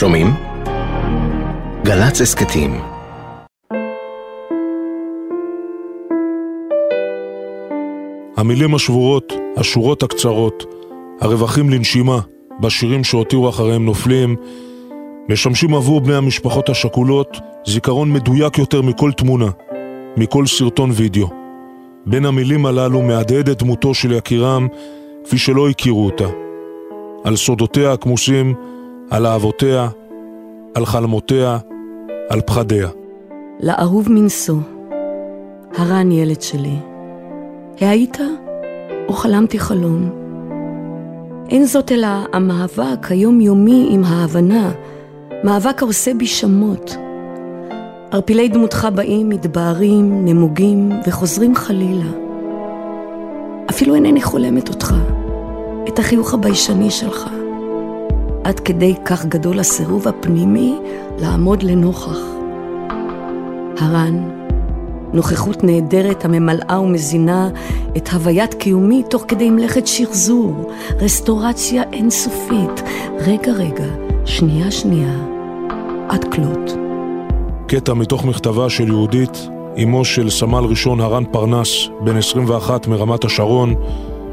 שומעים? גל"צ הסכתים המילים השבורות, השורות הקצרות, הרווחים לנשימה בשירים שהותירו אחריהם נופלים, משמשים עבור בני המשפחות השכולות זיכרון מדויק יותר מכל תמונה, מכל סרטון וידאו. בין המילים הללו מהדהדת דמותו של יקירם כפי שלא הכירו אותה. על סודותיה הכמוסים, על אהבותיה, על חלמותיה, על פחדיה. לאהוב מנשוא, הרן ילד שלי, היית או חלמתי חלום? אין זאת אלא המאבק היומיומי עם ההבנה, מאבק העושה בי שמות. ערפילי דמותך באים, מתבהרים, נמוגים וחוזרים חלילה. אפילו אינני חולמת אותך, את החיוך הביישני שלך. עד כדי כך גדול הסירוב הפנימי לעמוד לנוכח. הרן, נוכחות נהדרת הממלאה ומזינה את הוויית קיומי תוך כדי מלאכת שחזור, רסטורציה אינסופית, רגע רגע, שנייה שנייה, עד כלות. קטע מתוך מכתבה של יהודית, אמו של סמל ראשון הרן פרנס, בן 21 מרמת השרון,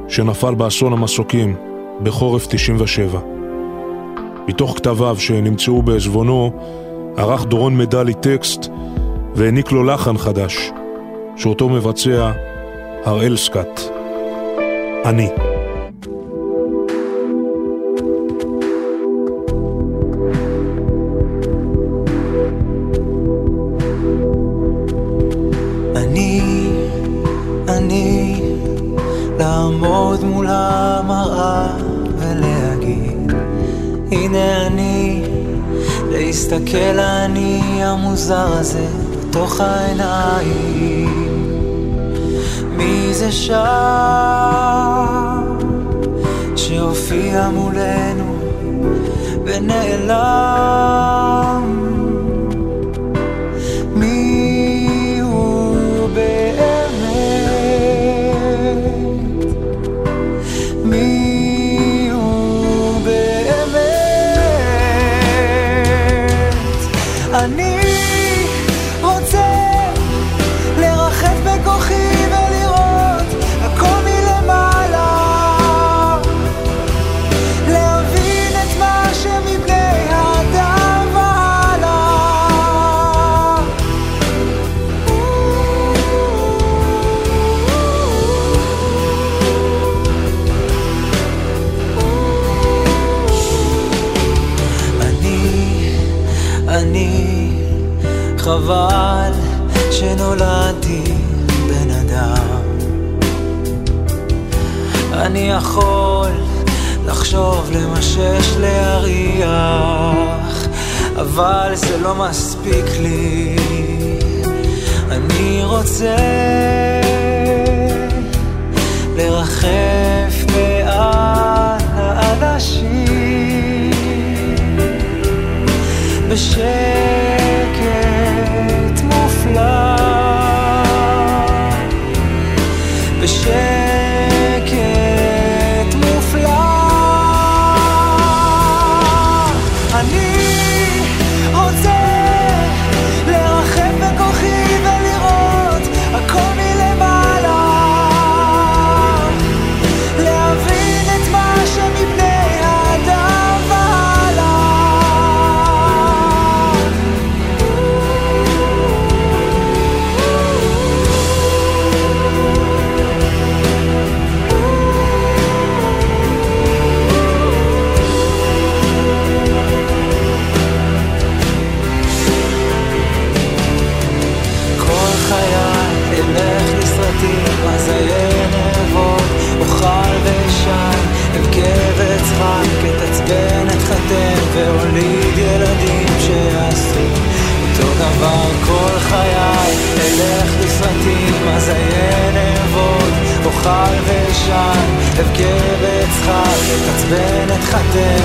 שנפל באסון המסוקים בחורף 97. מתוך כתביו שנמצאו בעזבונו, ערך דורון מדלי טקסט והעניק לו לחן חדש, שאותו מבצע הראל סקאט. אני. הנה אני להסתכל אני המוזר הזה בתוך העיניים. מי זה שם שהופיע מולנו ונעלם I need חבל שנולדתי בן אדם. אני יכול לחשוב, למשש, להריח, אבל זה לא מספיק לי. אני רוצה והוליד ילדים שיעשו אותו דבר כל חיי. אלך לסרטים, אזיין אעבוד, אוכל ואשן, אבכה ואצחק, אתעצבן, אתחתן